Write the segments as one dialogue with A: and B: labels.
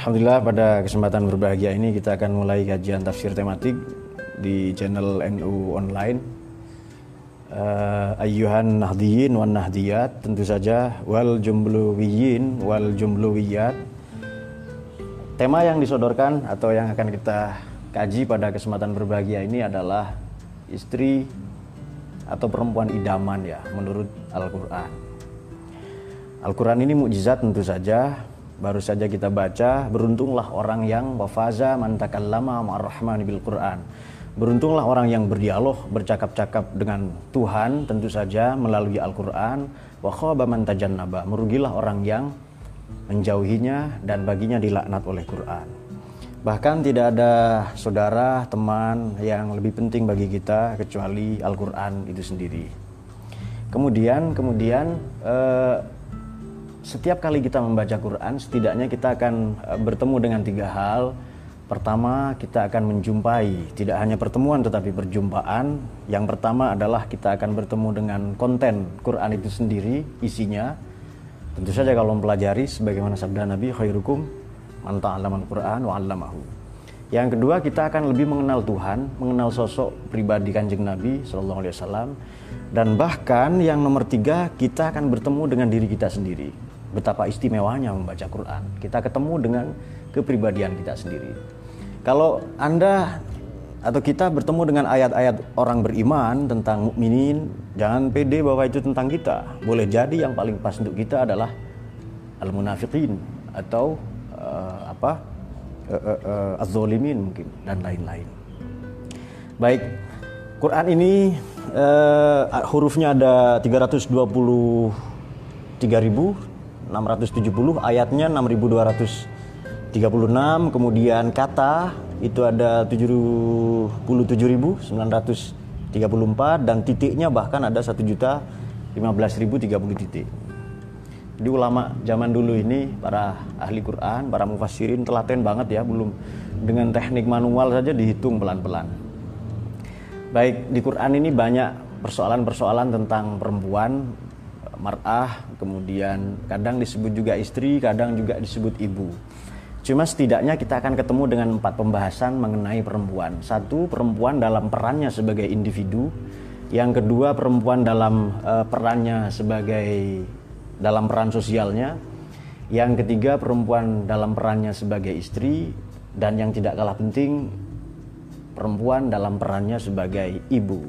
A: Alhamdulillah pada kesempatan berbahagia ini kita akan mulai kajian tafsir tematik di channel NU online. Uh, ayyuhan nahdiyin wan nahdiyat tentu saja wal jumluwiyin wal jumluwiyat tema yang disodorkan atau yang akan kita kaji pada kesempatan berbahagia ini adalah istri atau perempuan idaman ya menurut Al-Qur'an. Al-Quran ini mukjizat tentu saja baru saja kita baca beruntunglah orang yang wafaza mantakallama ma'ar-rahmani bil Quran. Beruntunglah orang yang berdialog bercakap-cakap dengan Tuhan tentu saja melalui Al-Quran. Wa khaba man tajannaba. Merugilah orang yang menjauhinya dan baginya dilaknat oleh Quran. Bahkan tidak ada saudara teman yang lebih penting bagi kita kecuali Al-Quran itu sendiri. Kemudian kemudian eh, setiap kali kita membaca Quran, setidaknya kita akan eh, bertemu dengan tiga hal. Pertama, kita akan menjumpai tidak hanya pertemuan tetapi perjumpaan. Yang pertama adalah kita akan bertemu dengan konten Quran itu sendiri, isinya. Tentu saja kalau mempelajari sebagaimana sabda Nabi khairukum man ta'allamal Quran wa 'allamahu. Yang kedua, kita akan lebih mengenal Tuhan, mengenal sosok pribadi Kanjeng Nabi Shallallahu alaihi wasallam dan bahkan yang nomor tiga, kita akan bertemu dengan diri kita sendiri betapa istimewanya membaca Quran. Kita ketemu dengan kepribadian kita sendiri. Kalau Anda atau kita bertemu dengan ayat-ayat orang beriman tentang mukminin, jangan pede bahwa itu tentang kita. Boleh jadi yang paling pas untuk kita adalah al-munafiqin atau uh, apa? Uh, uh, uh, az-zalimin mungkin dan lain-lain. Baik, Quran ini uh, hurufnya ada 323 ribu 670 ayatnya 6236 kemudian kata itu ada 77.934 dan titiknya bahkan ada 1 juta 15.030 titik jadi ulama zaman dulu ini para ahli Quran, para mufassirin telaten banget ya, belum dengan teknik manual saja dihitung pelan-pelan. Baik, di Quran ini banyak persoalan-persoalan tentang perempuan mar'ah, kemudian kadang disebut juga istri, kadang juga disebut ibu. Cuma setidaknya kita akan ketemu dengan empat pembahasan mengenai perempuan. Satu, perempuan dalam perannya sebagai individu. Yang kedua, perempuan dalam uh, perannya sebagai dalam peran sosialnya. Yang ketiga, perempuan dalam perannya sebagai istri dan yang tidak kalah penting, perempuan dalam perannya sebagai ibu.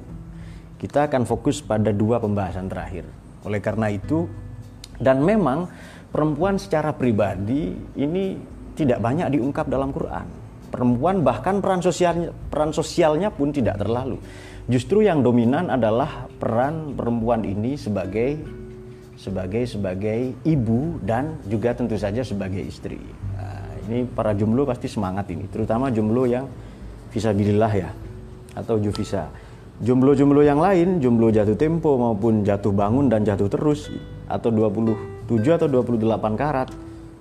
A: Kita akan fokus pada dua pembahasan terakhir. Oleh karena itu, dan memang perempuan secara pribadi ini tidak banyak diungkap dalam Quran. Perempuan bahkan peran sosialnya peran sosialnya pun tidak terlalu. Justru yang dominan adalah peran perempuan ini sebagai sebagai sebagai ibu dan juga tentu saja sebagai istri. Nah, ini para jumlo pasti semangat ini, terutama jumlo yang visabilillah ya atau juvisa. Jomblo-jomblo yang lain, jomblo jatuh tempo maupun jatuh bangun dan jatuh terus atau 27 atau 28 karat,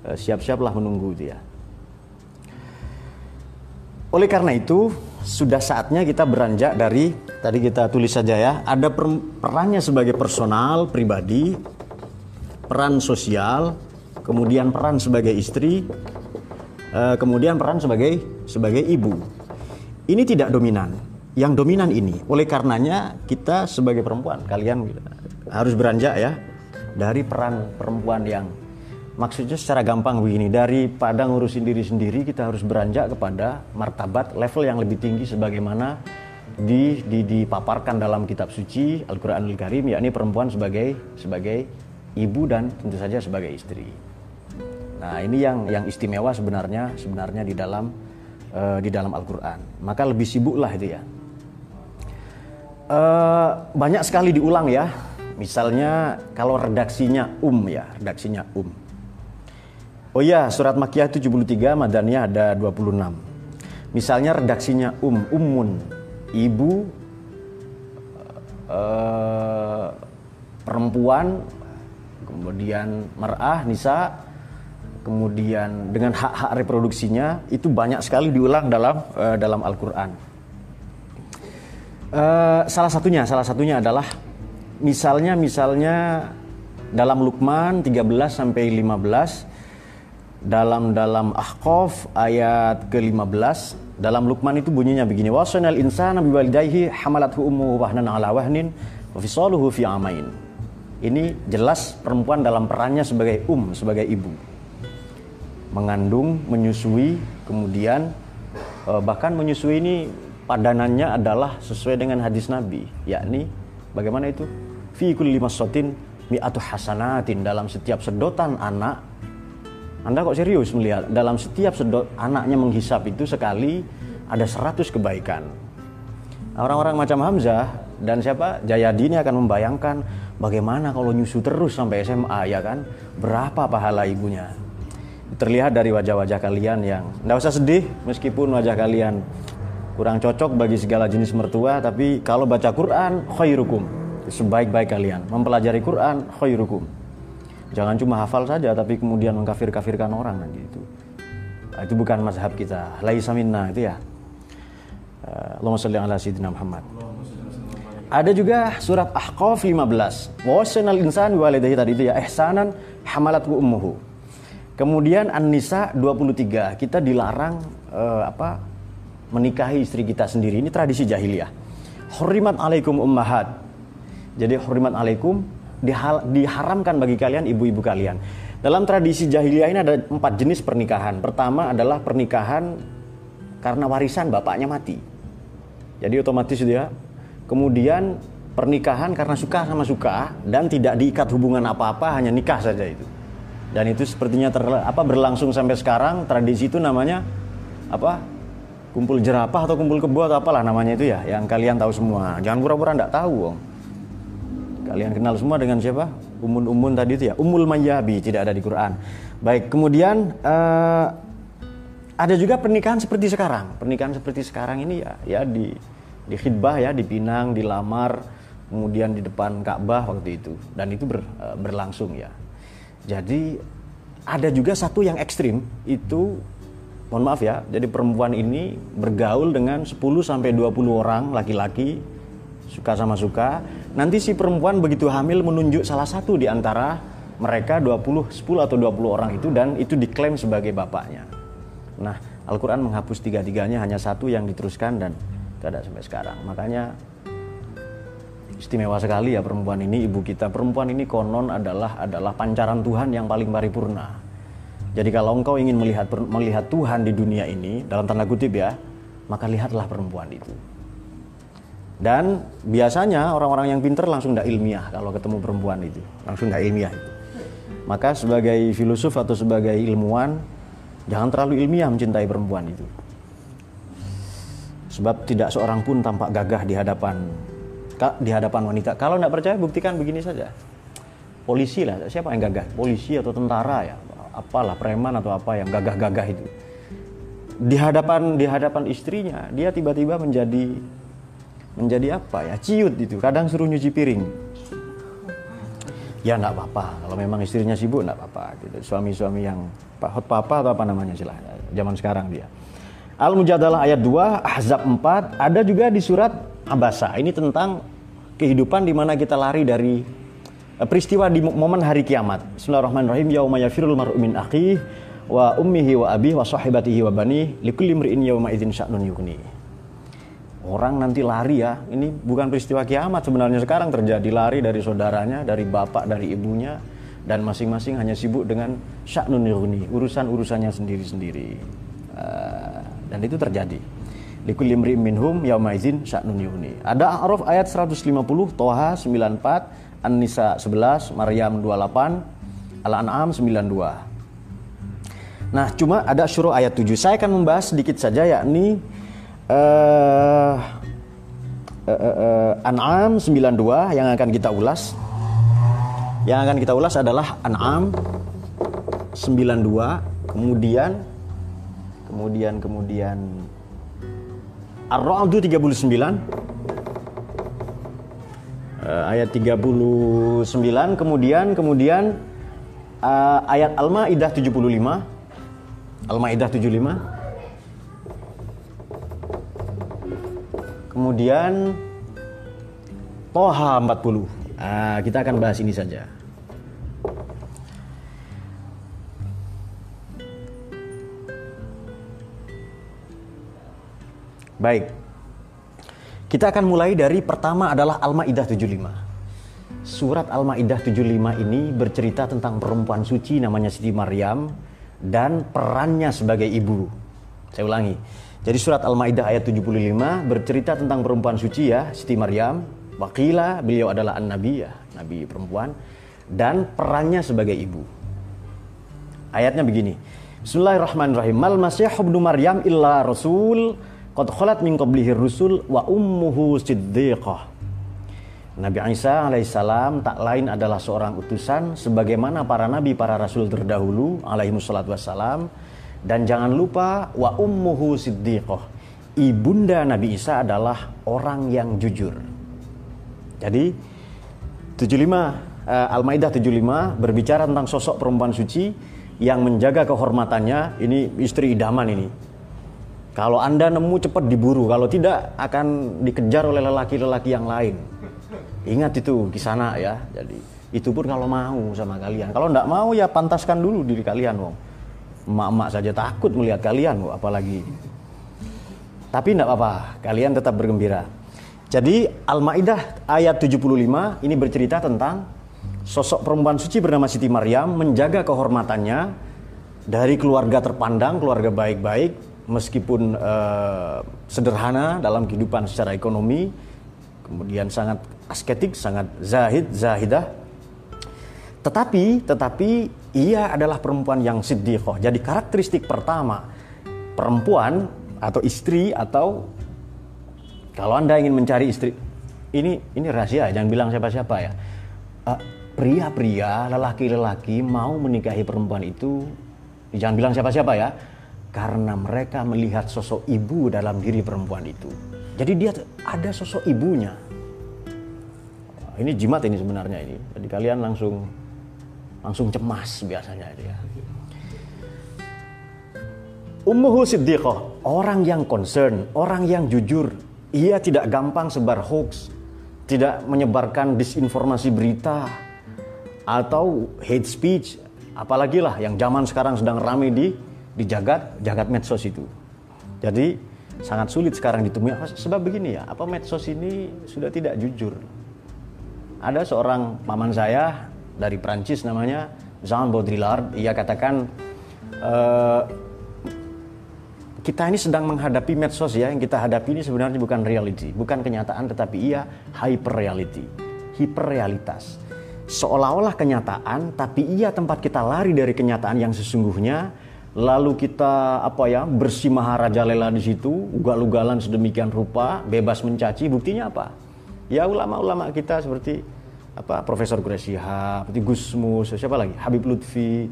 A: eh, siap-siaplah menunggu dia. Oleh karena itu, sudah saatnya kita beranjak dari tadi kita tulis saja ya, ada perannya sebagai personal pribadi, peran sosial, kemudian peran sebagai istri, eh, kemudian peran sebagai sebagai ibu. Ini tidak dominan yang dominan ini. Oleh karenanya kita sebagai perempuan, kalian harus beranjak ya dari peran perempuan yang maksudnya secara gampang begini daripada ngurusin diri sendiri kita harus beranjak kepada martabat level yang lebih tinggi sebagaimana di, di dipaparkan dalam kitab suci Al-Qur'anul Karim yakni perempuan sebagai sebagai ibu dan tentu saja sebagai istri. Nah, ini yang yang istimewa sebenarnya sebenarnya di dalam uh, di dalam Al-Qur'an. Maka lebih sibuklah itu ya uh, banyak sekali diulang ya. Misalnya kalau redaksinya um ya, redaksinya um. Oh ya, surat Makiyah 73, Madaniyah ada 26. Misalnya redaksinya um, ummun, ibu, uh, perempuan, kemudian merah, nisa, kemudian dengan hak-hak reproduksinya itu banyak sekali diulang dalam uh, dalam Al-Qur'an. Uh, salah satunya, salah satunya adalah misalnya misalnya dalam Luqman 13 sampai 15 dalam dalam Ahqaf ayat ke-15 dalam Luqman itu bunyinya begini wasanal insana biwalidayhi hamalathu ummuhu wahnan ala wahnin wa fisaluhu fi amain. Ini jelas perempuan dalam perannya sebagai um sebagai ibu. Mengandung menyusui kemudian eh, bahkan menyusui ini padanannya adalah sesuai dengan hadis Nabi yakni bagaimana itu? Fi kulli masatin mi'atu hasanatin dalam setiap sedotan anak. Anda kok serius melihat? Dalam setiap sedot anaknya menghisap itu sekali ada 100 kebaikan. Orang-orang macam Hamzah dan siapa? Jayadi ini akan membayangkan bagaimana kalau nyusu terus sampai SMA ya kan? Berapa pahala ibunya. Terlihat dari wajah-wajah kalian yang tidak usah sedih meskipun wajah kalian kurang cocok bagi segala jenis mertua tapi kalau baca Quran khairukum sebaik-baik kalian mempelajari Quran khairukum Jangan cuma hafal saja tapi kemudian mengkafir-kafirkan orang nanti itu. Nah, itu bukan mazhab kita. Laisa minna itu ya. Uh, Allahumma salli ala sayyidina Muhammad. Ada juga surat Ahqaf 15. Wasanal insan walidayhi tadi itu ya ihsanan hamalatku ummuhu. Kemudian An-Nisa 23. Kita dilarang uh, apa? Menikahi istri kita sendiri. Ini tradisi jahiliyah. Hurrimat alaikum ummahat. Jadi hurrimat alaikum diharamkan bagi kalian ibu-ibu kalian. Dalam tradisi jahiliyah ini ada empat jenis pernikahan. Pertama adalah pernikahan karena warisan bapaknya mati. Jadi otomatis dia. Kemudian pernikahan karena suka sama suka dan tidak diikat hubungan apa-apa, hanya nikah saja itu. Dan itu sepertinya ter, apa berlangsung sampai sekarang. Tradisi itu namanya apa? Kumpul jerapah atau kumpul kebo atau apalah namanya itu ya, yang kalian tahu semua. Jangan pura-pura enggak tahu, Om. Kalian kenal semua dengan siapa? Umun-umun tadi itu ya. Umul Mayyabi tidak ada di Quran. Baik, kemudian uh, ada juga pernikahan seperti sekarang. Pernikahan seperti sekarang ini ya ya di di khidbah ya, dipinang, dilamar, kemudian di depan Ka'bah waktu itu dan itu ber, uh, berlangsung ya. Jadi ada juga satu yang ekstrim itu mohon maaf ya. Jadi perempuan ini bergaul dengan 10 sampai 20 orang laki-laki suka sama suka. Nanti si perempuan begitu hamil menunjuk salah satu di antara mereka 20, 10 atau 20 orang itu dan itu diklaim sebagai bapaknya. Nah, Al-Quran menghapus tiga-tiganya hanya satu yang diteruskan dan tidak sampai sekarang. Makanya istimewa sekali ya perempuan ini ibu kita. Perempuan ini konon adalah adalah pancaran Tuhan yang paling paripurna. Jadi kalau engkau ingin melihat melihat Tuhan di dunia ini dalam tanda kutip ya, maka lihatlah perempuan itu. Dan biasanya orang-orang yang pinter langsung tidak ilmiah kalau ketemu perempuan itu, langsung tidak ilmiah itu. Maka sebagai filosof atau sebagai ilmuwan, jangan terlalu ilmiah mencintai perempuan itu. Sebab tidak seorang pun tampak gagah di hadapan di hadapan wanita. Kalau tidak percaya, buktikan begini saja. Polisi lah, siapa yang gagah? Polisi atau tentara ya, apalah preman atau apa yang gagah-gagah itu. Di hadapan di hadapan istrinya, dia tiba-tiba menjadi menjadi apa ya? Ciut itu kadang suruh nyuci piring. Ya nggak apa-apa. Kalau memang istrinya sibuk nggak apa-apa. Gitu. Suami-suami yang pak hot papa atau apa namanya sih zaman sekarang dia. Al Mujadalah ayat 2 Ahzab 4 ada juga di surat Abasa. Ini tentang kehidupan di mana kita lari dari peristiwa di momen hari kiamat Bismillahirrahmanirrahim yauma yafirul mar'u min akhi wa ummihi wa abihi wa sahibatihi wa bani likulli imri'in yauma idzin sya'nun yughni Orang nanti lari ya, ini bukan peristiwa kiamat sebenarnya sekarang terjadi lari dari saudaranya, dari bapak, dari ibunya, dan masing-masing hanya sibuk dengan sya'nun yughni, urusan-urusannya sendiri-sendiri. Uh, dan itu terjadi. Likulli imri'in minhum yauma idzin sya'nun yughni. Ada A'raf ayat 150, Toha 94, An-Nisa 11, Maryam 28, Al-An'am 92. Nah, cuma ada syuruh ayat 7. Saya akan membahas sedikit saja yakni uh, uh, uh, uh, An'am 92 yang akan kita ulas. Yang akan kita ulas adalah An'am 92, kemudian kemudian kemudian Ar-Ra'd 39 uh, ayat 39 kemudian kemudian uh, ayat Al-Maidah 75 Al-Maidah 75 kemudian Toha 40 nah, kita akan bahas ini saja. Baik. Kita akan mulai dari pertama adalah Al-Maidah 75. Surat Al-Maidah 75 ini bercerita tentang perempuan suci namanya Siti Maryam dan perannya sebagai ibu. Saya ulangi. Jadi surat Al-Maidah ayat 75 bercerita tentang perempuan suci ya, Siti Maryam. Wakila beliau adalah an-nabi ya, nabi perempuan dan perannya sebagai ibu. Ayatnya begini. Bismillahirrahmanirrahim. Mal Masih ibnu Maryam illa rasul qad khalat min qablihi rusul wa ummuhu siddiqah. Nabi Isa alaihissalam tak lain adalah seorang utusan sebagaimana para nabi para rasul terdahulu alaihi wassalatu wassalam. Dan jangan lupa wa ummuhu siddiqah. Ibunda Nabi Isa adalah orang yang jujur. Jadi 75 uh, Al-Maidah 75 berbicara tentang sosok perempuan suci yang menjaga kehormatannya. Ini istri idaman ini kalau anda nemu cepat diburu kalau tidak akan dikejar oleh lelaki-lelaki yang lain Ingat itu di sana ya. Jadi itu pun kalau mau sama kalian. Kalau enggak mau ya pantaskan dulu diri kalian, wong. Emak-emak saja takut melihat kalian, wong, apalagi. Tapi enggak apa-apa, kalian tetap bergembira. Jadi Al-Maidah ayat 75 ini bercerita tentang sosok perempuan suci bernama Siti Maryam menjaga kehormatannya dari keluarga terpandang, keluarga baik-baik meskipun uh, sederhana dalam kehidupan secara ekonomi, kemudian sangat asketik, sangat zahid, zahidah. Tetapi, tetapi ia adalah perempuan yang siddiqoh. Jadi karakteristik pertama perempuan atau istri atau kalau anda ingin mencari istri, ini ini rahasia, jangan bilang siapa-siapa ya. eh, pria-pria, lelaki-lelaki mau menikahi perempuan itu, jangan bilang siapa-siapa ya, karena mereka melihat sosok ibu dalam diri perempuan itu. Jadi dia ada sosok ibunya ini jimat ini sebenarnya ini. Jadi kalian langsung langsung cemas biasanya itu ya. Ummuhu siddiqah, orang yang concern, orang yang jujur. Ia tidak gampang sebar hoax, tidak menyebarkan disinformasi berita atau hate speech, apalagi lah yang zaman sekarang sedang ramai di di jagat jagat medsos itu. Jadi sangat sulit sekarang ditemui. Sebab begini ya, apa medsos ini sudah tidak jujur. Ada seorang paman saya dari Prancis namanya Jean Baudrillard. Ia katakan e, kita ini sedang menghadapi medsos ya. Yang kita hadapi ini sebenarnya bukan reality bukan kenyataan tetapi ia hyper reality hiperrealitas. Seolah-olah kenyataan tapi ia tempat kita lari dari kenyataan yang sesungguhnya lalu kita apa ya bersih maharajalela di situ ugal-ugalan sedemikian rupa bebas mencaci buktinya apa ya ulama-ulama kita seperti apa Profesor Gresiha, seperti Gusmus, siapa lagi Habib Lutfi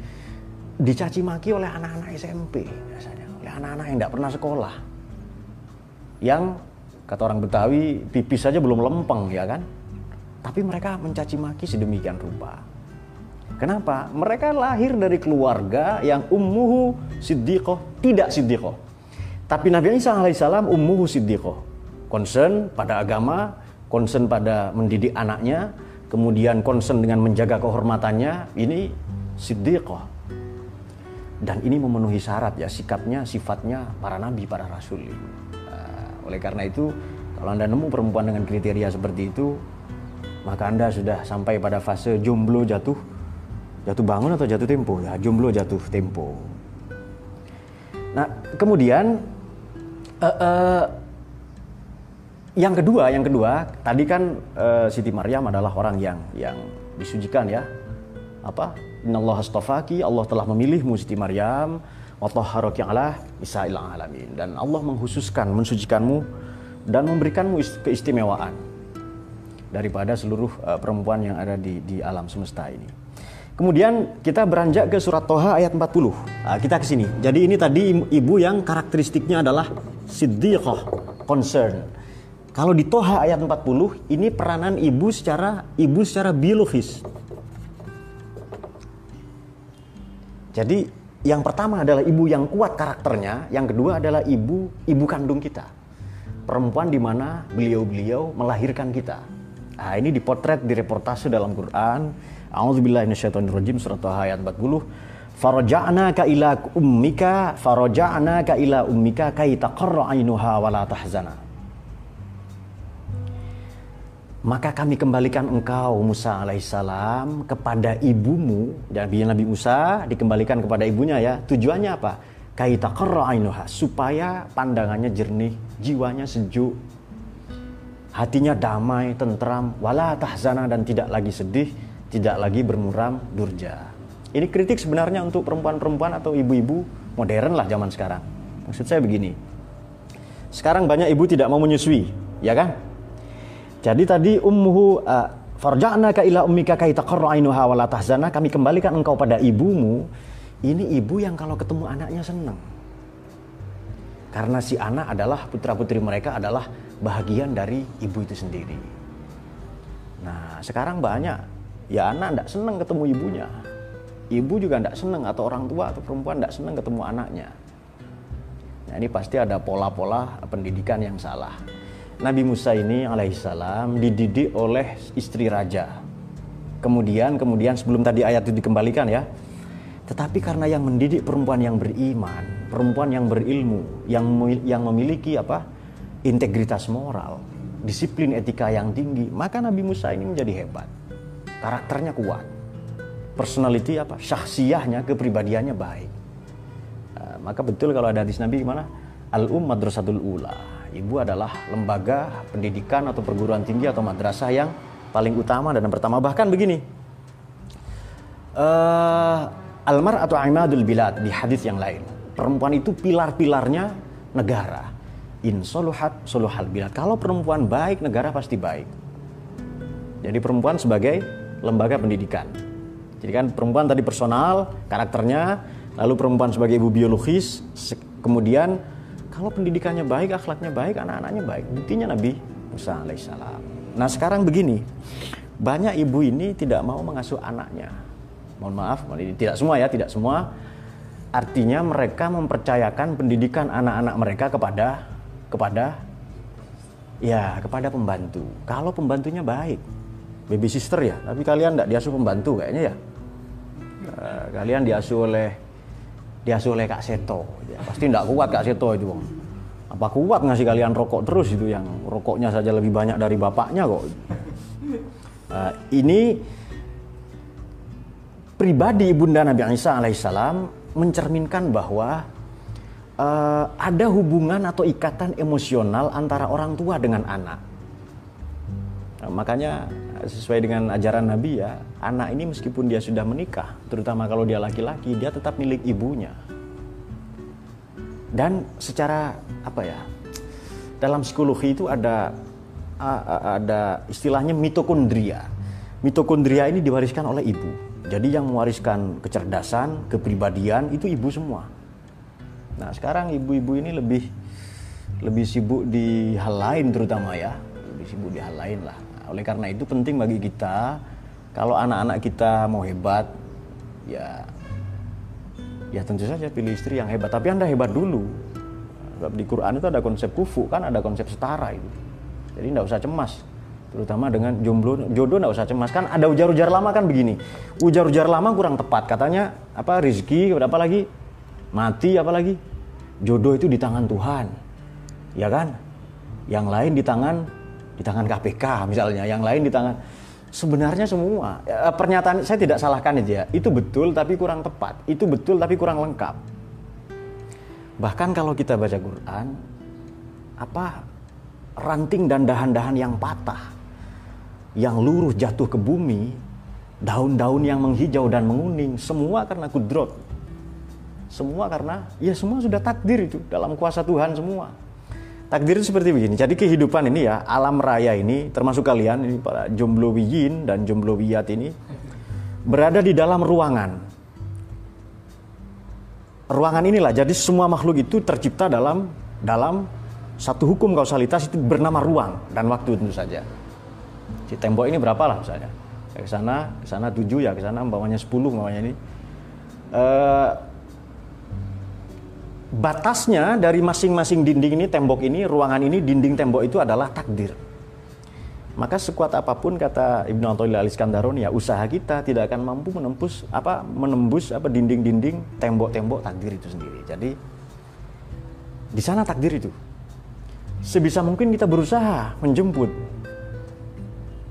A: dicaci maki oleh anak-anak SMP biasanya, oleh anak-anak yang tidak pernah sekolah. Yang kata orang Betawi pipis saja belum lempeng ya kan? Tapi mereka mencaci maki sedemikian rupa. Kenapa? Mereka lahir dari keluarga yang ummuhu siddiqoh, tidak siddiqoh. Tapi Nabi Isa alaihissalam ummuhu siddiqoh. Concern pada agama, concern pada mendidik anaknya, kemudian concern dengan menjaga kehormatannya, ini siddiqah. Dan ini memenuhi syarat ya sikapnya, sifatnya para nabi, para rasul. Uh, oleh karena itu, kalau Anda nemu perempuan dengan kriteria seperti itu, maka Anda sudah sampai pada fase jomblo jatuh jatuh bangun atau jatuh tempo ya, jomblo jatuh tempo. Nah, kemudian uh, uh, yang kedua, yang kedua, tadi kan uh, Siti Maryam adalah orang yang yang disucikan ya. Apa? Innallaha astafaki, Allah telah memilihmu Siti Maryam, wa tahharaki ala isa'il alamin. Dan Allah menghususkan, mensucikanmu dan memberikanmu keistimewaan daripada seluruh uh, perempuan yang ada di di alam semesta ini. Kemudian kita beranjak ke surat Toha ayat 40. Nah, kita ke sini. Jadi ini tadi ibu yang karakteristiknya adalah siddiqah, concern kalau di Toha ayat 40, ini peranan ibu secara ibu secara biologis. Jadi yang pertama adalah ibu yang kuat karakternya, yang kedua adalah ibu ibu kandung kita. Perempuan di mana beliau-beliau melahirkan kita. Nah, ini dipotret di reportase dalam Quran. A'udzubillahi minasyaitonirrajim surat Toha ayat 40. faraja'naka ila ummika faraja'naka ila ummika kay taqarra 'ainuha wa la tahzana. Maka kami kembalikan engkau Musa alaihissalam kepada ibumu. Dan Nabi Musa dikembalikan kepada ibunya ya tujuannya apa? Kaita ainuha supaya pandangannya jernih jiwanya sejuk hatinya damai tentram wala tahzana dan tidak lagi sedih tidak lagi bermuram durja ini kritik sebenarnya untuk perempuan-perempuan atau ibu-ibu modern lah zaman sekarang maksud saya begini sekarang banyak ibu tidak mau menyusui ya kan jadi tadi ummuhu uh, farja'na ka ila ummika kai taqarra ainuha wa la tahzana kami kembalikan engkau pada ibumu. Ini ibu yang kalau ketemu anaknya senang. Karena si anak adalah putra-putri mereka adalah bahagian dari ibu itu sendiri. Nah, sekarang banyak ya anak tidak senang ketemu ibunya. Ibu juga tidak senang atau orang tua atau perempuan tidak senang ketemu anaknya. Nah, ini pasti ada pola-pola pendidikan yang salah. Nabi Musa ini alaihissalam dididik oleh istri raja. Kemudian, kemudian sebelum tadi ayat itu dikembalikan ya. Tetapi karena yang mendidik perempuan yang beriman, perempuan yang berilmu, yang yang memiliki apa? integritas moral, disiplin etika yang tinggi, maka Nabi Musa ini menjadi hebat. Karakternya kuat. Personality apa? Syahsiahnya, kepribadiannya baik. Nah, maka betul kalau ada hadis Nabi gimana? Al-um madrasatul ula Ibu adalah lembaga pendidikan atau perguruan tinggi atau madrasah yang paling utama dan yang pertama bahkan begini. Uh, Almar atau Aimadul Bilad di hadis yang lain. Perempuan itu pilar-pilarnya negara. In soluhat soluhal bilad. Kalau perempuan baik, negara pasti baik. Jadi perempuan sebagai lembaga pendidikan. Jadi kan perempuan tadi personal, karakternya, lalu perempuan sebagai ibu biologis, kemudian kalau pendidikannya baik, akhlaknya baik, anak-anaknya baik. Buktinya Nabi Musa alaihissalam. Nah sekarang begini, banyak ibu ini tidak mau mengasuh anaknya. Mohon maaf, tidak semua ya, tidak semua. Artinya mereka mempercayakan pendidikan anak-anak mereka kepada kepada ya kepada pembantu. Kalau pembantunya baik, baby sister ya, tapi kalian tidak diasuh pembantu kayaknya ya. Uh, kalian diasuh oleh diasuh oleh Kak Seto. Ya, pasti tidak kuat Kak Seto itu. Apa kuat ngasih kalian rokok terus itu yang rokoknya saja lebih banyak dari bapaknya kok. Uh, ini pribadi ibunda Nabi Isa alaihissalam mencerminkan bahwa uh, ada hubungan atau ikatan emosional antara orang tua dengan anak. Nah, makanya sesuai dengan ajaran Nabi ya, anak ini meskipun dia sudah menikah, terutama kalau dia laki-laki, dia tetap milik ibunya. Dan secara apa ya? Dalam psikologi itu ada ada istilahnya mitokondria. Mitokondria ini diwariskan oleh ibu. Jadi yang mewariskan kecerdasan, kepribadian itu ibu semua. Nah, sekarang ibu-ibu ini lebih lebih sibuk di hal lain terutama ya, lebih sibuk di hal lain lah oleh karena itu penting bagi kita kalau anak-anak kita mau hebat ya ya tentu saja pilih istri yang hebat. Tapi Anda hebat dulu. Di Quran itu ada konsep kufu kan ada konsep setara itu. Jadi tidak usah cemas. Terutama dengan jomblo jodoh tidak usah cemas. Kan ada ujar-ujar lama kan begini. Ujar-ujar lama kurang tepat. Katanya apa rizki apa lagi? Mati apa lagi? Jodoh itu di tangan Tuhan. Ya kan? Yang lain di tangan di tangan KPK misalnya, yang lain di tangan. Sebenarnya semua ya, pernyataan saya tidak salahkan itu ya. Itu betul tapi kurang tepat. Itu betul tapi kurang lengkap. Bahkan kalau kita baca Quran apa ranting dan dahan-dahan yang patah yang luruh jatuh ke bumi daun-daun yang menghijau dan menguning semua karena kudrot. Semua karena ya semua sudah takdir itu dalam kuasa Tuhan semua Takdir itu seperti begini. Jadi kehidupan ini ya, alam raya ini termasuk kalian ini para jomblowiyin dan jomblowiyat ini berada di dalam ruangan. Ruangan inilah jadi semua makhluk itu tercipta dalam dalam satu hukum kausalitas itu bernama ruang dan waktu tentu saja. Si tembok ini berapa lah misalnya? Ke sana, ke sana 7 ya, ke sana umpamanya 10 umpamanya ini. Uh, batasnya dari masing-masing dinding ini, tembok ini, ruangan ini, dinding tembok itu adalah takdir. maka sekuat apa pun kata Ibnu Athaillah Al-Iskandaroni ya usaha kita tidak akan mampu menembus apa menembus apa dinding-dinding tembok-tembok takdir itu sendiri. Jadi di sana takdir itu. Sebisa mungkin kita berusaha menjemput.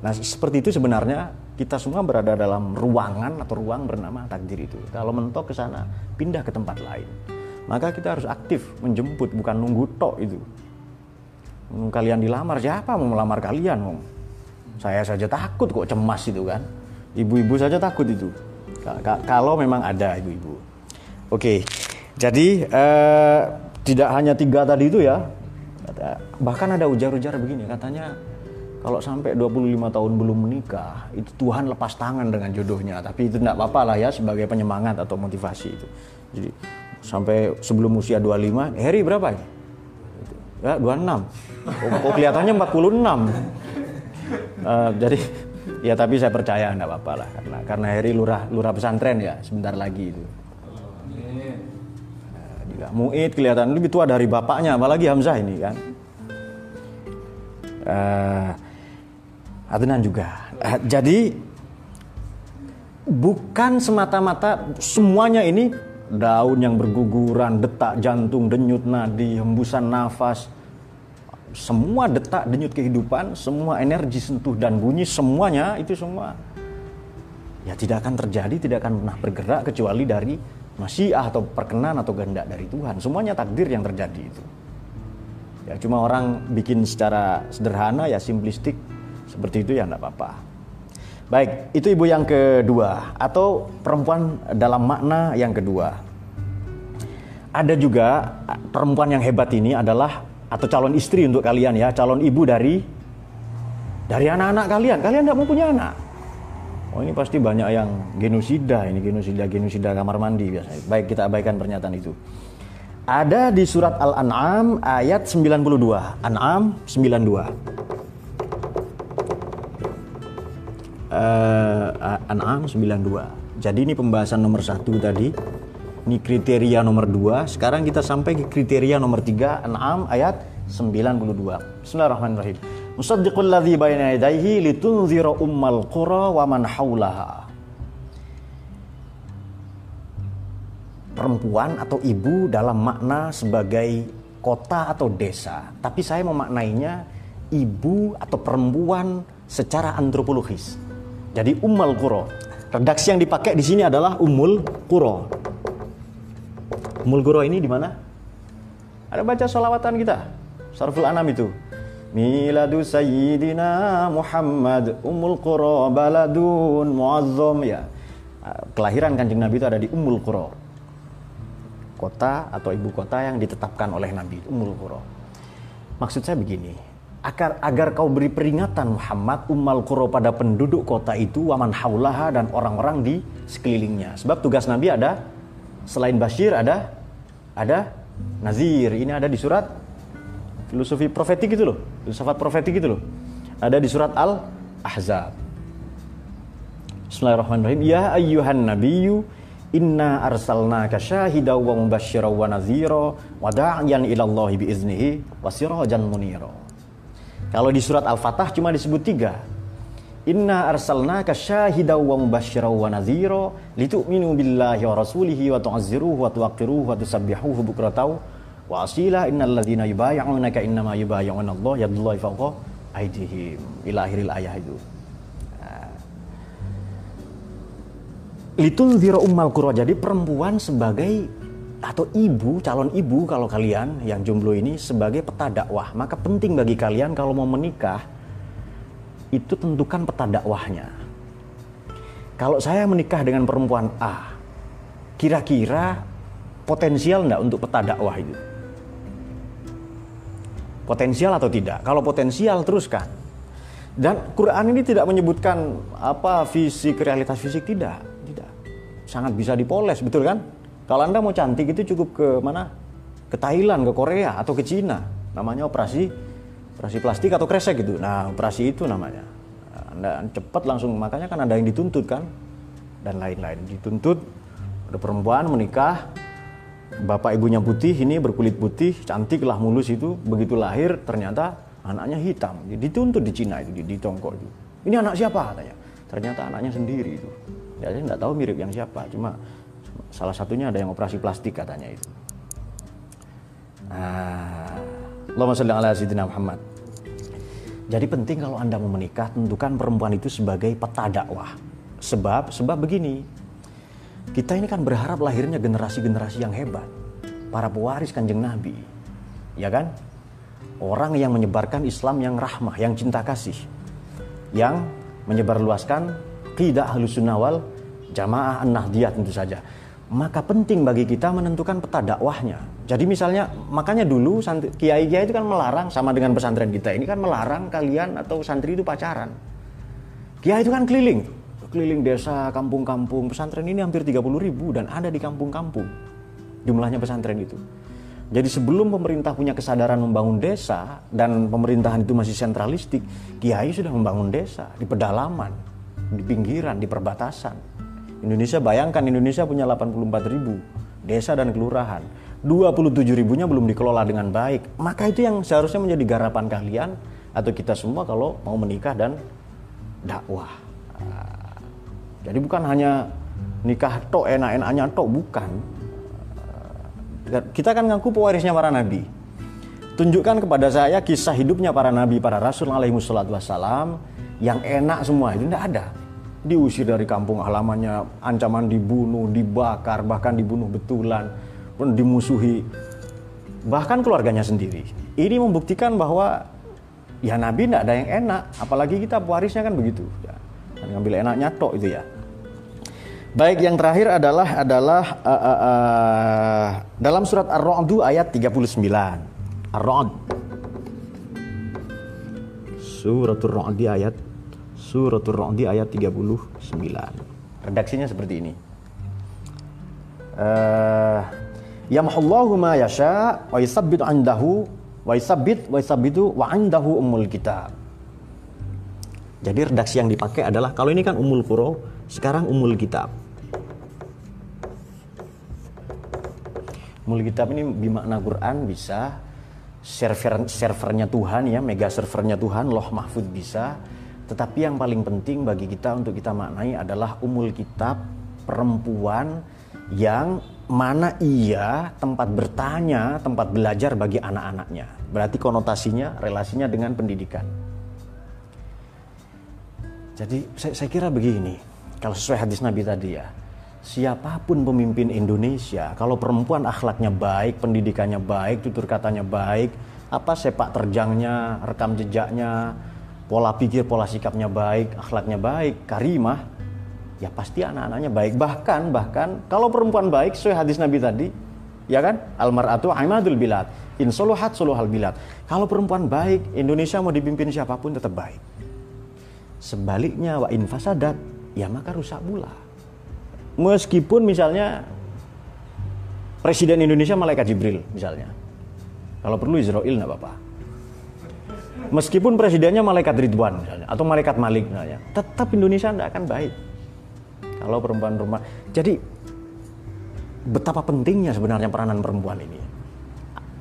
A: Nah, seperti itu sebenarnya kita semua berada dalam ruangan atau ruang bernama takdir itu. Kalau mentok ke sana, pindah ke tempat lain. Maka kita harus aktif menjemput bukan nunggu tok itu. Kalian dilamar siapa mau melamar kalian, Om? Saya saja takut kok cemas itu kan. Ibu-ibu saja takut itu. Kalau memang ada ibu-ibu. Oke, jadi eh, tidak hanya tiga tadi itu ya. Bahkan ada ujar-ujar begini, katanya kalau sampai 25 tahun belum menikah, itu Tuhan lepas tangan dengan jodohnya. Tapi itu tidak apa-apa lah ya sebagai penyemangat atau motivasi itu. Jadi sampai sebelum usia 25, Harry berapa ya? Ya, 26. Oh, kelihatannya 46. Uh, jadi ya tapi saya percaya enggak apa-apa lah karena karena Heri lurah lurah pesantren ya sebentar lagi itu. Juga Muid kelihatan lebih tua dari bapaknya apalagi Hamzah ini kan. Uh, Adnan juga. Uh, jadi bukan semata-mata semuanya ini daun yang berguguran, detak jantung, denyut nadi, hembusan nafas, semua detak denyut kehidupan, semua energi sentuh dan bunyi, semuanya itu semua ya tidak akan terjadi, tidak akan pernah bergerak kecuali dari masyiah atau perkenan atau kehendak dari Tuhan. Semuanya takdir yang terjadi itu. Ya cuma orang bikin secara sederhana ya simplistik seperti itu ya enggak apa-apa. Baik, itu ibu yang kedua atau perempuan dalam makna yang kedua. Ada juga perempuan yang hebat ini adalah atau calon istri untuk kalian ya, calon ibu dari dari anak-anak kalian. Kalian tidak mau punya anak. Oh ini pasti banyak yang genosida, ini genosida genosida kamar mandi biasanya. Baik kita abaikan pernyataan itu. Ada di surat Al-An'am ayat 92. An'am 92. Uh, An'am 92. Jadi ini pembahasan nomor satu tadi ini kriteria nomor 2. Sekarang kita sampai ke kriteria nomor 3, An'am ayat 92. Bismillahirrahmanirrahim. Musaddiqul ladzi baina yadayhi litunzira ummal qura wa man haulaha. Perempuan atau ibu dalam makna sebagai kota atau desa. Tapi saya memaknainya ibu atau perempuan secara antropologis. Jadi ummal qura. Redaksi yang dipakai di sini adalah umul qura. Mulgoro ini di mana? Ada baca sholawatan kita. Sarful Anam itu. Miladu Sayyidina Muhammad Ummul Qura Baladun Muazzam ya. Kelahiran Kanjeng Nabi itu ada di Ummul Qura. Kota atau ibu kota yang ditetapkan oleh Nabi Ummul Qura. Maksud saya begini, agar agar kau beri peringatan Muhammad Ummal Qura pada penduduk kota itu waman haulaha dan orang-orang di sekelilingnya. Sebab tugas Nabi ada selain Bashir ada ada nazir. Ini ada di surat filosofi profetik itu loh, filsafat profetik itu loh. Ada di surat Al-Ahzab. Bismillahirrahmanirrahim. Ya ayyuhan nabiyyu inna arsalnaka syahidaw wa mubasysyiran wa nadhira wa da'iyan ila Allah bi iznihi wa sirajan munira. Kalau di surat Al-Fatah cuma disebut tiga. Inna arsalnaka syahidaw wa mubasysyiran wa nadhira litu'minu billahi wa rasulihi wa tu'azziruhu wa tuwaqqiruhu wa tusabbihuhu bukratan wa asila innal ladzina yubayyi'unaka innama yubayyi'una Allah yadullahi fawqa aydihim ila akhiril ayah itu. Litunzira ummal qura. Jadi perempuan sebagai atau ibu, calon ibu kalau kalian yang jomblo ini sebagai peta dakwah. Maka penting bagi kalian kalau mau menikah itu tentukan peta dakwahnya. Kalau saya menikah dengan perempuan A, kira-kira potensial enggak untuk peta dakwah itu? Potensial atau tidak? Kalau potensial teruskan. Dan Quran ini tidak menyebutkan apa fisik, realitas fisik tidak, tidak. Sangat bisa dipoles, betul kan? Kalau Anda mau cantik itu cukup ke mana? Ke Thailand, ke Korea atau ke Cina. Namanya operasi operasi plastik atau kresek gitu. Nah, operasi itu namanya. Anda cepat langsung makanya kan ada yang dituntut kan dan lain-lain. Dituntut ada perempuan menikah bapak ibunya putih ini berkulit putih cantik lah mulus itu begitu lahir ternyata Anaknya hitam, dituntut di Cina itu, di, Tongkok itu. Ini anak siapa katanya? Ternyata anaknya sendiri itu. Ya saya nggak tahu mirip yang siapa, cuma salah satunya ada yang operasi plastik katanya itu. Nah, Allahumma ala sayyidina Muhammad. Jadi penting kalau Anda mau menikah, tentukan perempuan itu sebagai peta dakwah. Sebab sebab begini. Kita ini kan berharap lahirnya generasi-generasi yang hebat. Para pewaris Kanjeng Nabi. Ya kan? Orang yang menyebarkan Islam yang rahmah, yang cinta kasih. Yang menyebarluaskan tidak halus wal jamaah an-nahdiyah tentu saja. Maka penting bagi kita menentukan peta dakwahnya jadi misalnya makanya dulu kiai-kiai itu kan melarang sama dengan pesantren kita ini kan melarang kalian atau santri itu pacaran. Kiai itu kan keliling, keliling desa, kampung-kampung. Pesantren ini hampir 30 ribu dan ada di kampung-kampung jumlahnya pesantren itu. Jadi sebelum pemerintah punya kesadaran membangun desa dan pemerintahan itu masih sentralistik, kiai sudah membangun desa di pedalaman, di pinggiran, di perbatasan. Indonesia bayangkan Indonesia punya 84 ribu desa dan kelurahan 27 ribunya belum dikelola dengan baik. Maka itu yang seharusnya menjadi garapan kalian atau kita semua kalau mau menikah dan dakwah. Ah, jadi bukan hanya nikah tok enak-enaknya tok bukan. Ah, kita kan ngaku pewarisnya para nabi. Tunjukkan kepada saya kisah hidupnya para nabi, para rasul alaihi wassalam yang enak semua itu tidak ada. Diusir dari kampung halamannya, ancaman dibunuh, dibakar, bahkan dibunuh betulan pun dimusuhi bahkan keluarganya sendiri. Ini membuktikan bahwa ya Nabi tidak ada yang enak, apalagi kita pewarisnya kan begitu. Ya, ngambil enaknya tok itu ya. Baik, yang terakhir adalah adalah uh, uh, uh, dalam surat Ar-Ra'd ayat 39. Ar-Ra'd. Suratul Ra'd ayat Suratul Ra'd ayat 39. Redaksinya seperti ini. Uh, yamhullahu ma yasha wa yusabbit andahu wa yusabbit wa yusabbitu wa andahu ummul kitab. Jadi redaksi yang dipakai adalah kalau ini kan umul qura, sekarang umul kitab. Umul kitab ini bermakna Quran bisa server servernya Tuhan ya, mega servernya Tuhan, loh mahfud bisa. Tetapi yang paling penting bagi kita untuk kita maknai adalah umul kitab perempuan yang mana ia tempat bertanya, tempat belajar bagi anak-anaknya. Berarti konotasinya, relasinya dengan pendidikan. Jadi saya, saya kira begini, kalau sesuai hadis Nabi tadi ya, siapa pun pemimpin Indonesia, kalau perempuan akhlaknya baik, pendidikannya baik, tutur katanya baik, apa sepak terjangnya, rekam jejaknya, pola pikir, pola sikapnya baik, akhlaknya baik, karimah, ya pasti anak-anaknya baik. Bahkan bahkan kalau perempuan baik sesuai hadis Nabi tadi, ya kan? Almaratu aimadul bilad. In soluhat soluhal bilad. Kalau perempuan baik, Indonesia mau dipimpin siapa pun tetap baik. Sebaliknya wa in fasadat, ya maka rusak pula. Meskipun misalnya Presiden Indonesia malaikat Jibril misalnya. Kalau perlu Israel nggak apa-apa. Meskipun presidennya malaikat Ridwan misalnya atau malaikat Malik misalnya, tetap Indonesia tidak akan baik kalau perempuan-perempuan. Jadi betapa pentingnya sebenarnya peranan perempuan ini.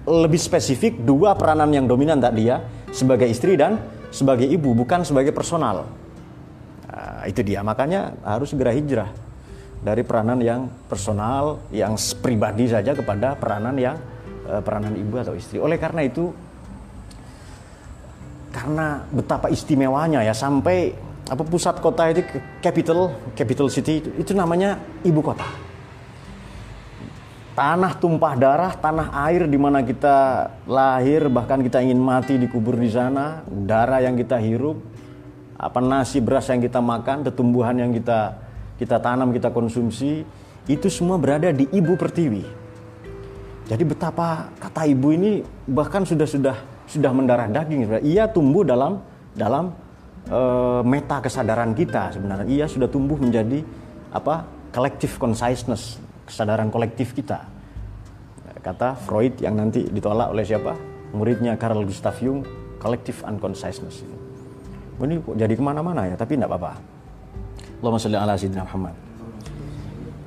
A: Lebih spesifik dua peranan yang dominan tadi ya, sebagai istri dan sebagai ibu, bukan sebagai personal. Nah, itu dia, makanya harus segera hijrah dari peranan yang personal, yang pribadi saja kepada peranan yang eh, peranan ibu atau istri. Oleh karena itu, karena betapa istimewanya ya sampai apa pusat kota itu capital capital city itu, itu namanya ibu kota. Tanah tumpah darah tanah air di mana kita lahir bahkan kita ingin mati dikubur di sana darah yang kita hirup apa nasi beras yang kita makan tumbuhan yang kita kita tanam kita konsumsi itu semua berada di ibu pertiwi. Jadi betapa kata ibu ini bahkan sudah sudah sudah mendarah daging. Ia tumbuh dalam dalam uh, meta kesadaran kita sebenarnya. Ia sudah tumbuh menjadi apa collective consciousness kesadaran kolektif kita. Kata Freud yang nanti ditolak oleh siapa? Muridnya Carl Gustav Jung collective unconsciousness. Ini jadi ke mana-mana ya? Tapi tidak apa-apa. Allahumma salli ala sayyidina Muhammad.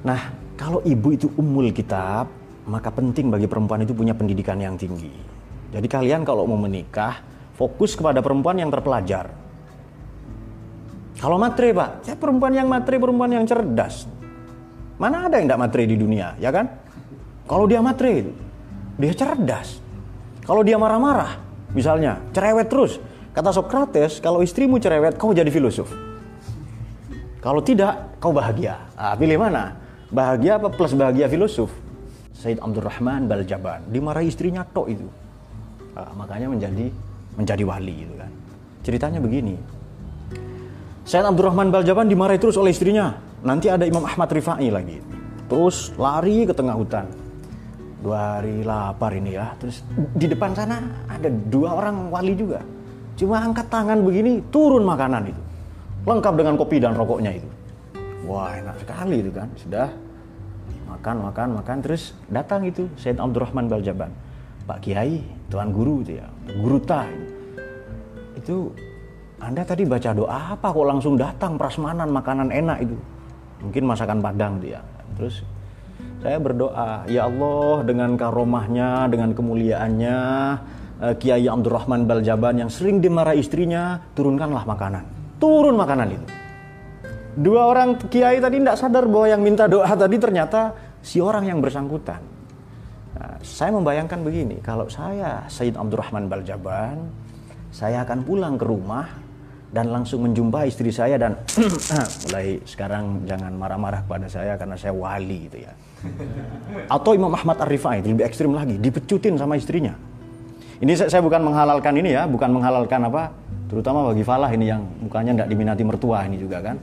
A: Nah kalau ibu itu umul kitab maka penting bagi perempuan itu punya pendidikan yang tinggi jadi kalian kalau mau menikah fokus kepada perempuan yang terpelajar. Kalau matre pak, saya perempuan yang matre, perempuan yang cerdas. Mana ada yang tidak matre di dunia, ya kan? Kalau dia matre dia cerdas. Kalau dia marah-marah, misalnya cerewet terus. Kata Socrates, kalau istrimu cerewet, kau jadi filosof. Kalau tidak, kau bahagia. Ah, pilih mana? Bahagia apa plus bahagia filosof? Said Abdurrahman Baljaban dimarahi istrinya tok itu. Ah, makanya menjadi menjadi wali itu kan. Ceritanya begini, Said Abdurrahman Baljaban dimarahi terus oleh istrinya. Nanti ada Imam Ahmad Rifai lagi. Terus lari ke tengah hutan. Dua hari lapar ini ya. Terus di depan sana ada dua orang wali juga. Cuma angkat tangan begini, turun makanan itu. Lengkap dengan kopi dan rokoknya itu. Wah enak sekali itu kan. Sudah makan, makan, makan. Terus datang itu Said Abdurrahman Baljaban. Pak Kiai, Tuan Guru itu ya. Guru Ta. Itu anda tadi baca doa apa kok langsung datang prasmanan makanan enak itu? Mungkin masakan Padang dia. Terus saya berdoa, ya Allah dengan karomahnya, dengan kemuliaannya, eh, Kiai Abdurrahman Baljaban yang sering dimarahi istrinya, turunkanlah makanan. Turun makanan itu. Dua orang kiai tadi tidak sadar bahwa yang minta doa tadi ternyata si orang yang bersangkutan. Saya membayangkan begini, kalau saya Sayyid Abdurrahman Baljaban, saya akan pulang ke rumah dan langsung menjumpai istri saya dan mulai sekarang jangan marah-marah kepada saya karena saya wali gitu ya. Atau Imam Ahmad Ar-Rifai lebih ekstrim lagi, dipecutin sama istrinya. Ini saya, saya bukan menghalalkan ini ya, bukan menghalalkan apa, terutama bagi Falah ini yang mukanya tidak diminati mertua ini juga kan.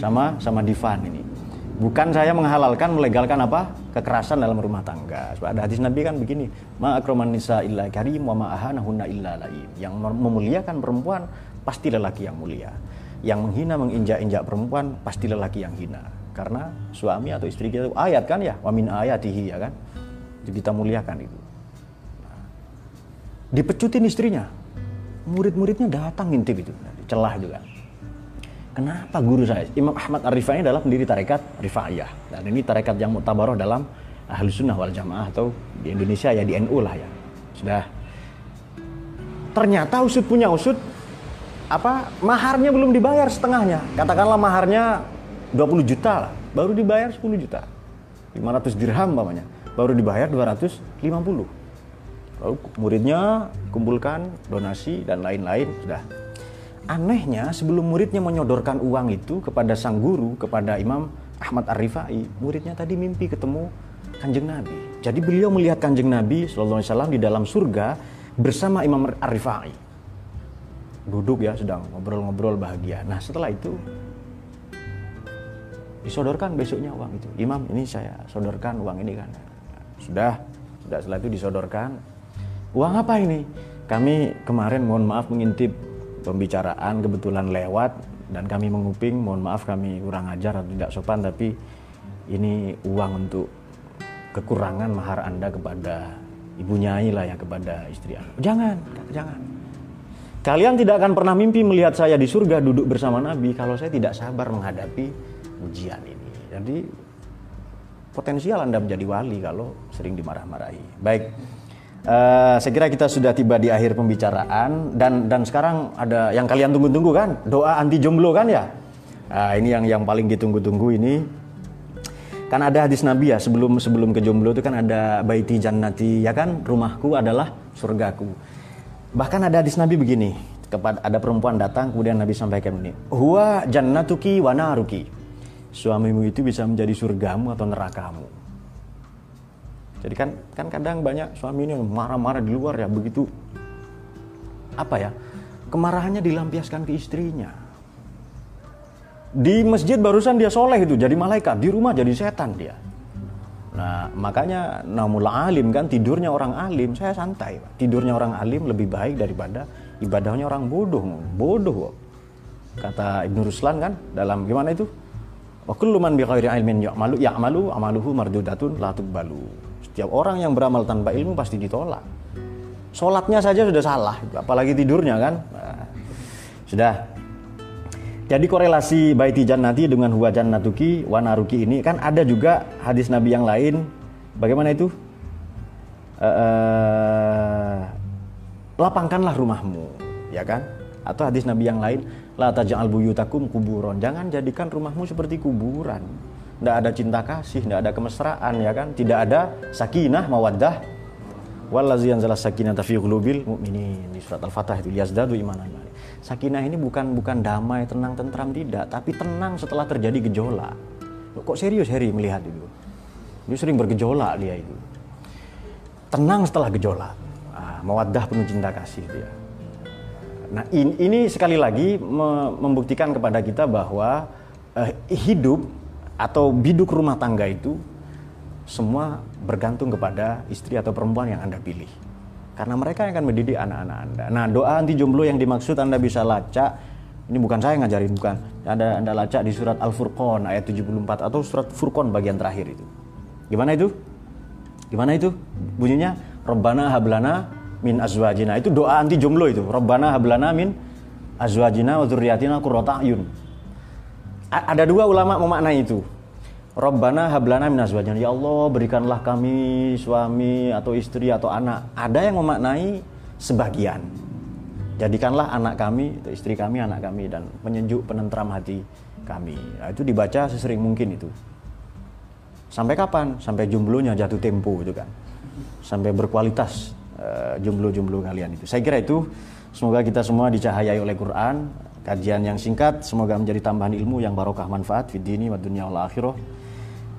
A: Sama sama Divan ini. Bukan saya menghalalkan, melegalkan apa? Kekerasan dalam rumah tangga. Sebab ada hadis Nabi kan begini, ma akraman nisa illa karim wa ma ahanahunna illa laim. Yang memuliakan perempuan pasti lelaki yang mulia. Yang menghina menginjak-injak perempuan pasti lelaki yang hina. Karena suami atau istri kita itu ayat kan ya, wamin ayatihi ya kan. Jadi kita muliakan itu. Nah, dipecutin istrinya. Murid-muridnya datang ngintip itu, celah juga. Kenapa guru saya? Imam Ahmad Ar-Rifai adalah pendiri tarekat Rifaiyah. Dan ini tarekat yang mutabaroh dalam ahli sunnah wal jamaah atau di Indonesia ya di NU lah ya. Sudah. Ternyata usut punya usut apa maharnya belum dibayar setengahnya. Katakanlah maharnya 20 juta lah, baru dibayar 10 juta. 500 dirham namanya, baru dibayar 250. Lalu muridnya kumpulkan donasi dan lain-lain sudah. Anehnya sebelum muridnya menyodorkan uang itu kepada sang guru, kepada Imam Ahmad Ar-Rifai, muridnya tadi mimpi ketemu Kanjeng Nabi. Jadi beliau melihat Kanjeng Nabi SAW di dalam surga bersama Imam Ar-Rifai duduk ya sedang ngobrol-ngobrol bahagia. Nah setelah itu disodorkan besoknya uang itu. Imam ini saya sodorkan uang ini kan. Sudah, sudah setelah itu disodorkan. Uang apa ini? Kami kemarin mohon maaf mengintip pembicaraan kebetulan lewat dan kami menguping. Mohon maaf kami kurang ajar atau tidak sopan tapi ini uang untuk kekurangan mahar Anda kepada ibu nyai lah ya kepada istri Anda. Jangan, jangan Kalian tidak akan pernah mimpi melihat saya di surga duduk bersama Nabi kalau saya tidak sabar menghadapi ujian ini. Jadi potensial Anda menjadi wali kalau sering dimarah-marahi. Baik, uh, saya kira kita sudah tiba di akhir pembicaraan dan dan sekarang ada yang kalian tunggu-tunggu kan doa anti jomblo kan ya. Nah, ini yang yang paling ditunggu-tunggu ini kan ada hadis Nabi ya sebelum sebelum ke jomblo itu kan ada baiti jannati ya kan rumahku adalah surgaku. Bahkan ada hadis Nabi begini, kepada ada perempuan datang kemudian Nabi sampaikan ini, "Huwa jannatuki wa naruki." Suamimu itu bisa menjadi surgamu atau nerakamu. Jadi kan kan kadang banyak suami ini marah-marah di luar ya begitu apa ya? Kemarahannya dilampiaskan ke istrinya. Di masjid barusan dia soleh itu jadi malaikat, di rumah jadi setan dia. Nah, makanya namul alim kan tidurnya orang alim, saya santai. Tidurnya orang alim lebih baik daripada ibadahnya orang bodoh. Bodoh. Kata Ibnu Ruslan kan dalam gimana itu? Wa kullu man bighairi ilmin ya'malu ya'malu amaluhu mardudatun la tuqbalu. Setiap orang yang beramal tanpa ilmu pasti ditolak. Sholatnya saja sudah salah, apalagi tidurnya kan. Nah, sudah jadi korelasi baiti jannati dengan huwa jannatuki wa naruki ini kan ada juga hadis Nabi yang lain. Bagaimana itu? Uh, lapangkanlah rumahmu, ya kan? Atau hadis Nabi yang lain, la taj'al buyutakum kuburon. Jangan jadikan rumahmu seperti kuburan. Tidak ada cinta kasih, tidak ada kemesraan, ya kan? Tidak ada sakinah, mawaddah. Wallazi anzala sakinah fi qulubil mu'minin. Di surat Al-Fatah itu yazdadu imanan. Sakinah ini bukan bukan damai, tenang, tentram tidak, tapi tenang setelah terjadi gejolak. Kok serius Harry melihat itu? Dia sering bergejolak dia itu. Tenang setelah gejolak. Ah, mawaddah penuh cinta kasih dia. Nah in, ini sekali lagi me membuktikan kepada kita bahwa eh, hidup atau biduk rumah tangga itu semua bergantung kepada istri atau perempuan yang Anda pilih. Karena mereka yang akan mendidik anak-anak Anda. Nah, doa anti jomblo yang dimaksud Anda bisa lacak, ini bukan saya ngajarin, bukan. Anda, anda lacak di surat Al-Furqan ayat 74 atau surat Furqan bagian terakhir itu. Gimana itu? Gimana itu? Bunyinya, Rabbana hablana min azwajina. Itu doa anti jomblo itu. Rabbana hablana min azwajina wa dzurriyyatina qurrata. Ada dua ulama memaknai itu. Rabbana hablana min azwajina. Ya Allah, berikanlah kami suami atau istri atau anak. Ada yang memaknai sebagian. Jadikanlah anak kami, istri kami, anak kami dan penyejuk penentram hati kami. Nah, itu dibaca sesering mungkin itu. Sampai kapan? Sampai jumlahnya jatuh tempo itu kan. Sampai berkualitas uh, jumlah-jumlah kalian itu. Saya kira itu semoga kita semua dicahayai oleh Quran. Kajian yang singkat semoga menjadi tambahan ilmu yang barokah manfaat fid dini wa dunya wal akhirah.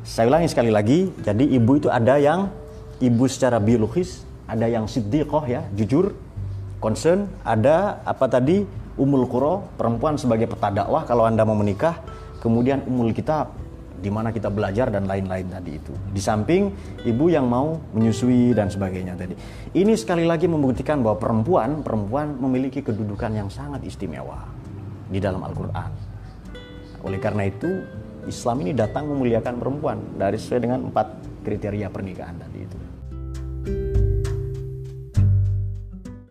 A: Saya ulangi sekali lagi, jadi ibu itu ada yang ibu secara biologis, ada yang siddiqoh ya, jujur, concern, ada apa tadi umul kuro, perempuan sebagai peta dakwah kalau Anda mau menikah, kemudian umul kitab di mana kita belajar dan lain-lain tadi itu. Di samping ibu yang mau menyusui dan sebagainya tadi. Ini sekali lagi membuktikan bahwa perempuan perempuan memiliki kedudukan yang sangat istimewa di dalam Al-Qur'an. Oleh karena itu, Islam ini datang memuliakan perempuan dari sesuai dengan empat kriteria pernikahan tadi itu.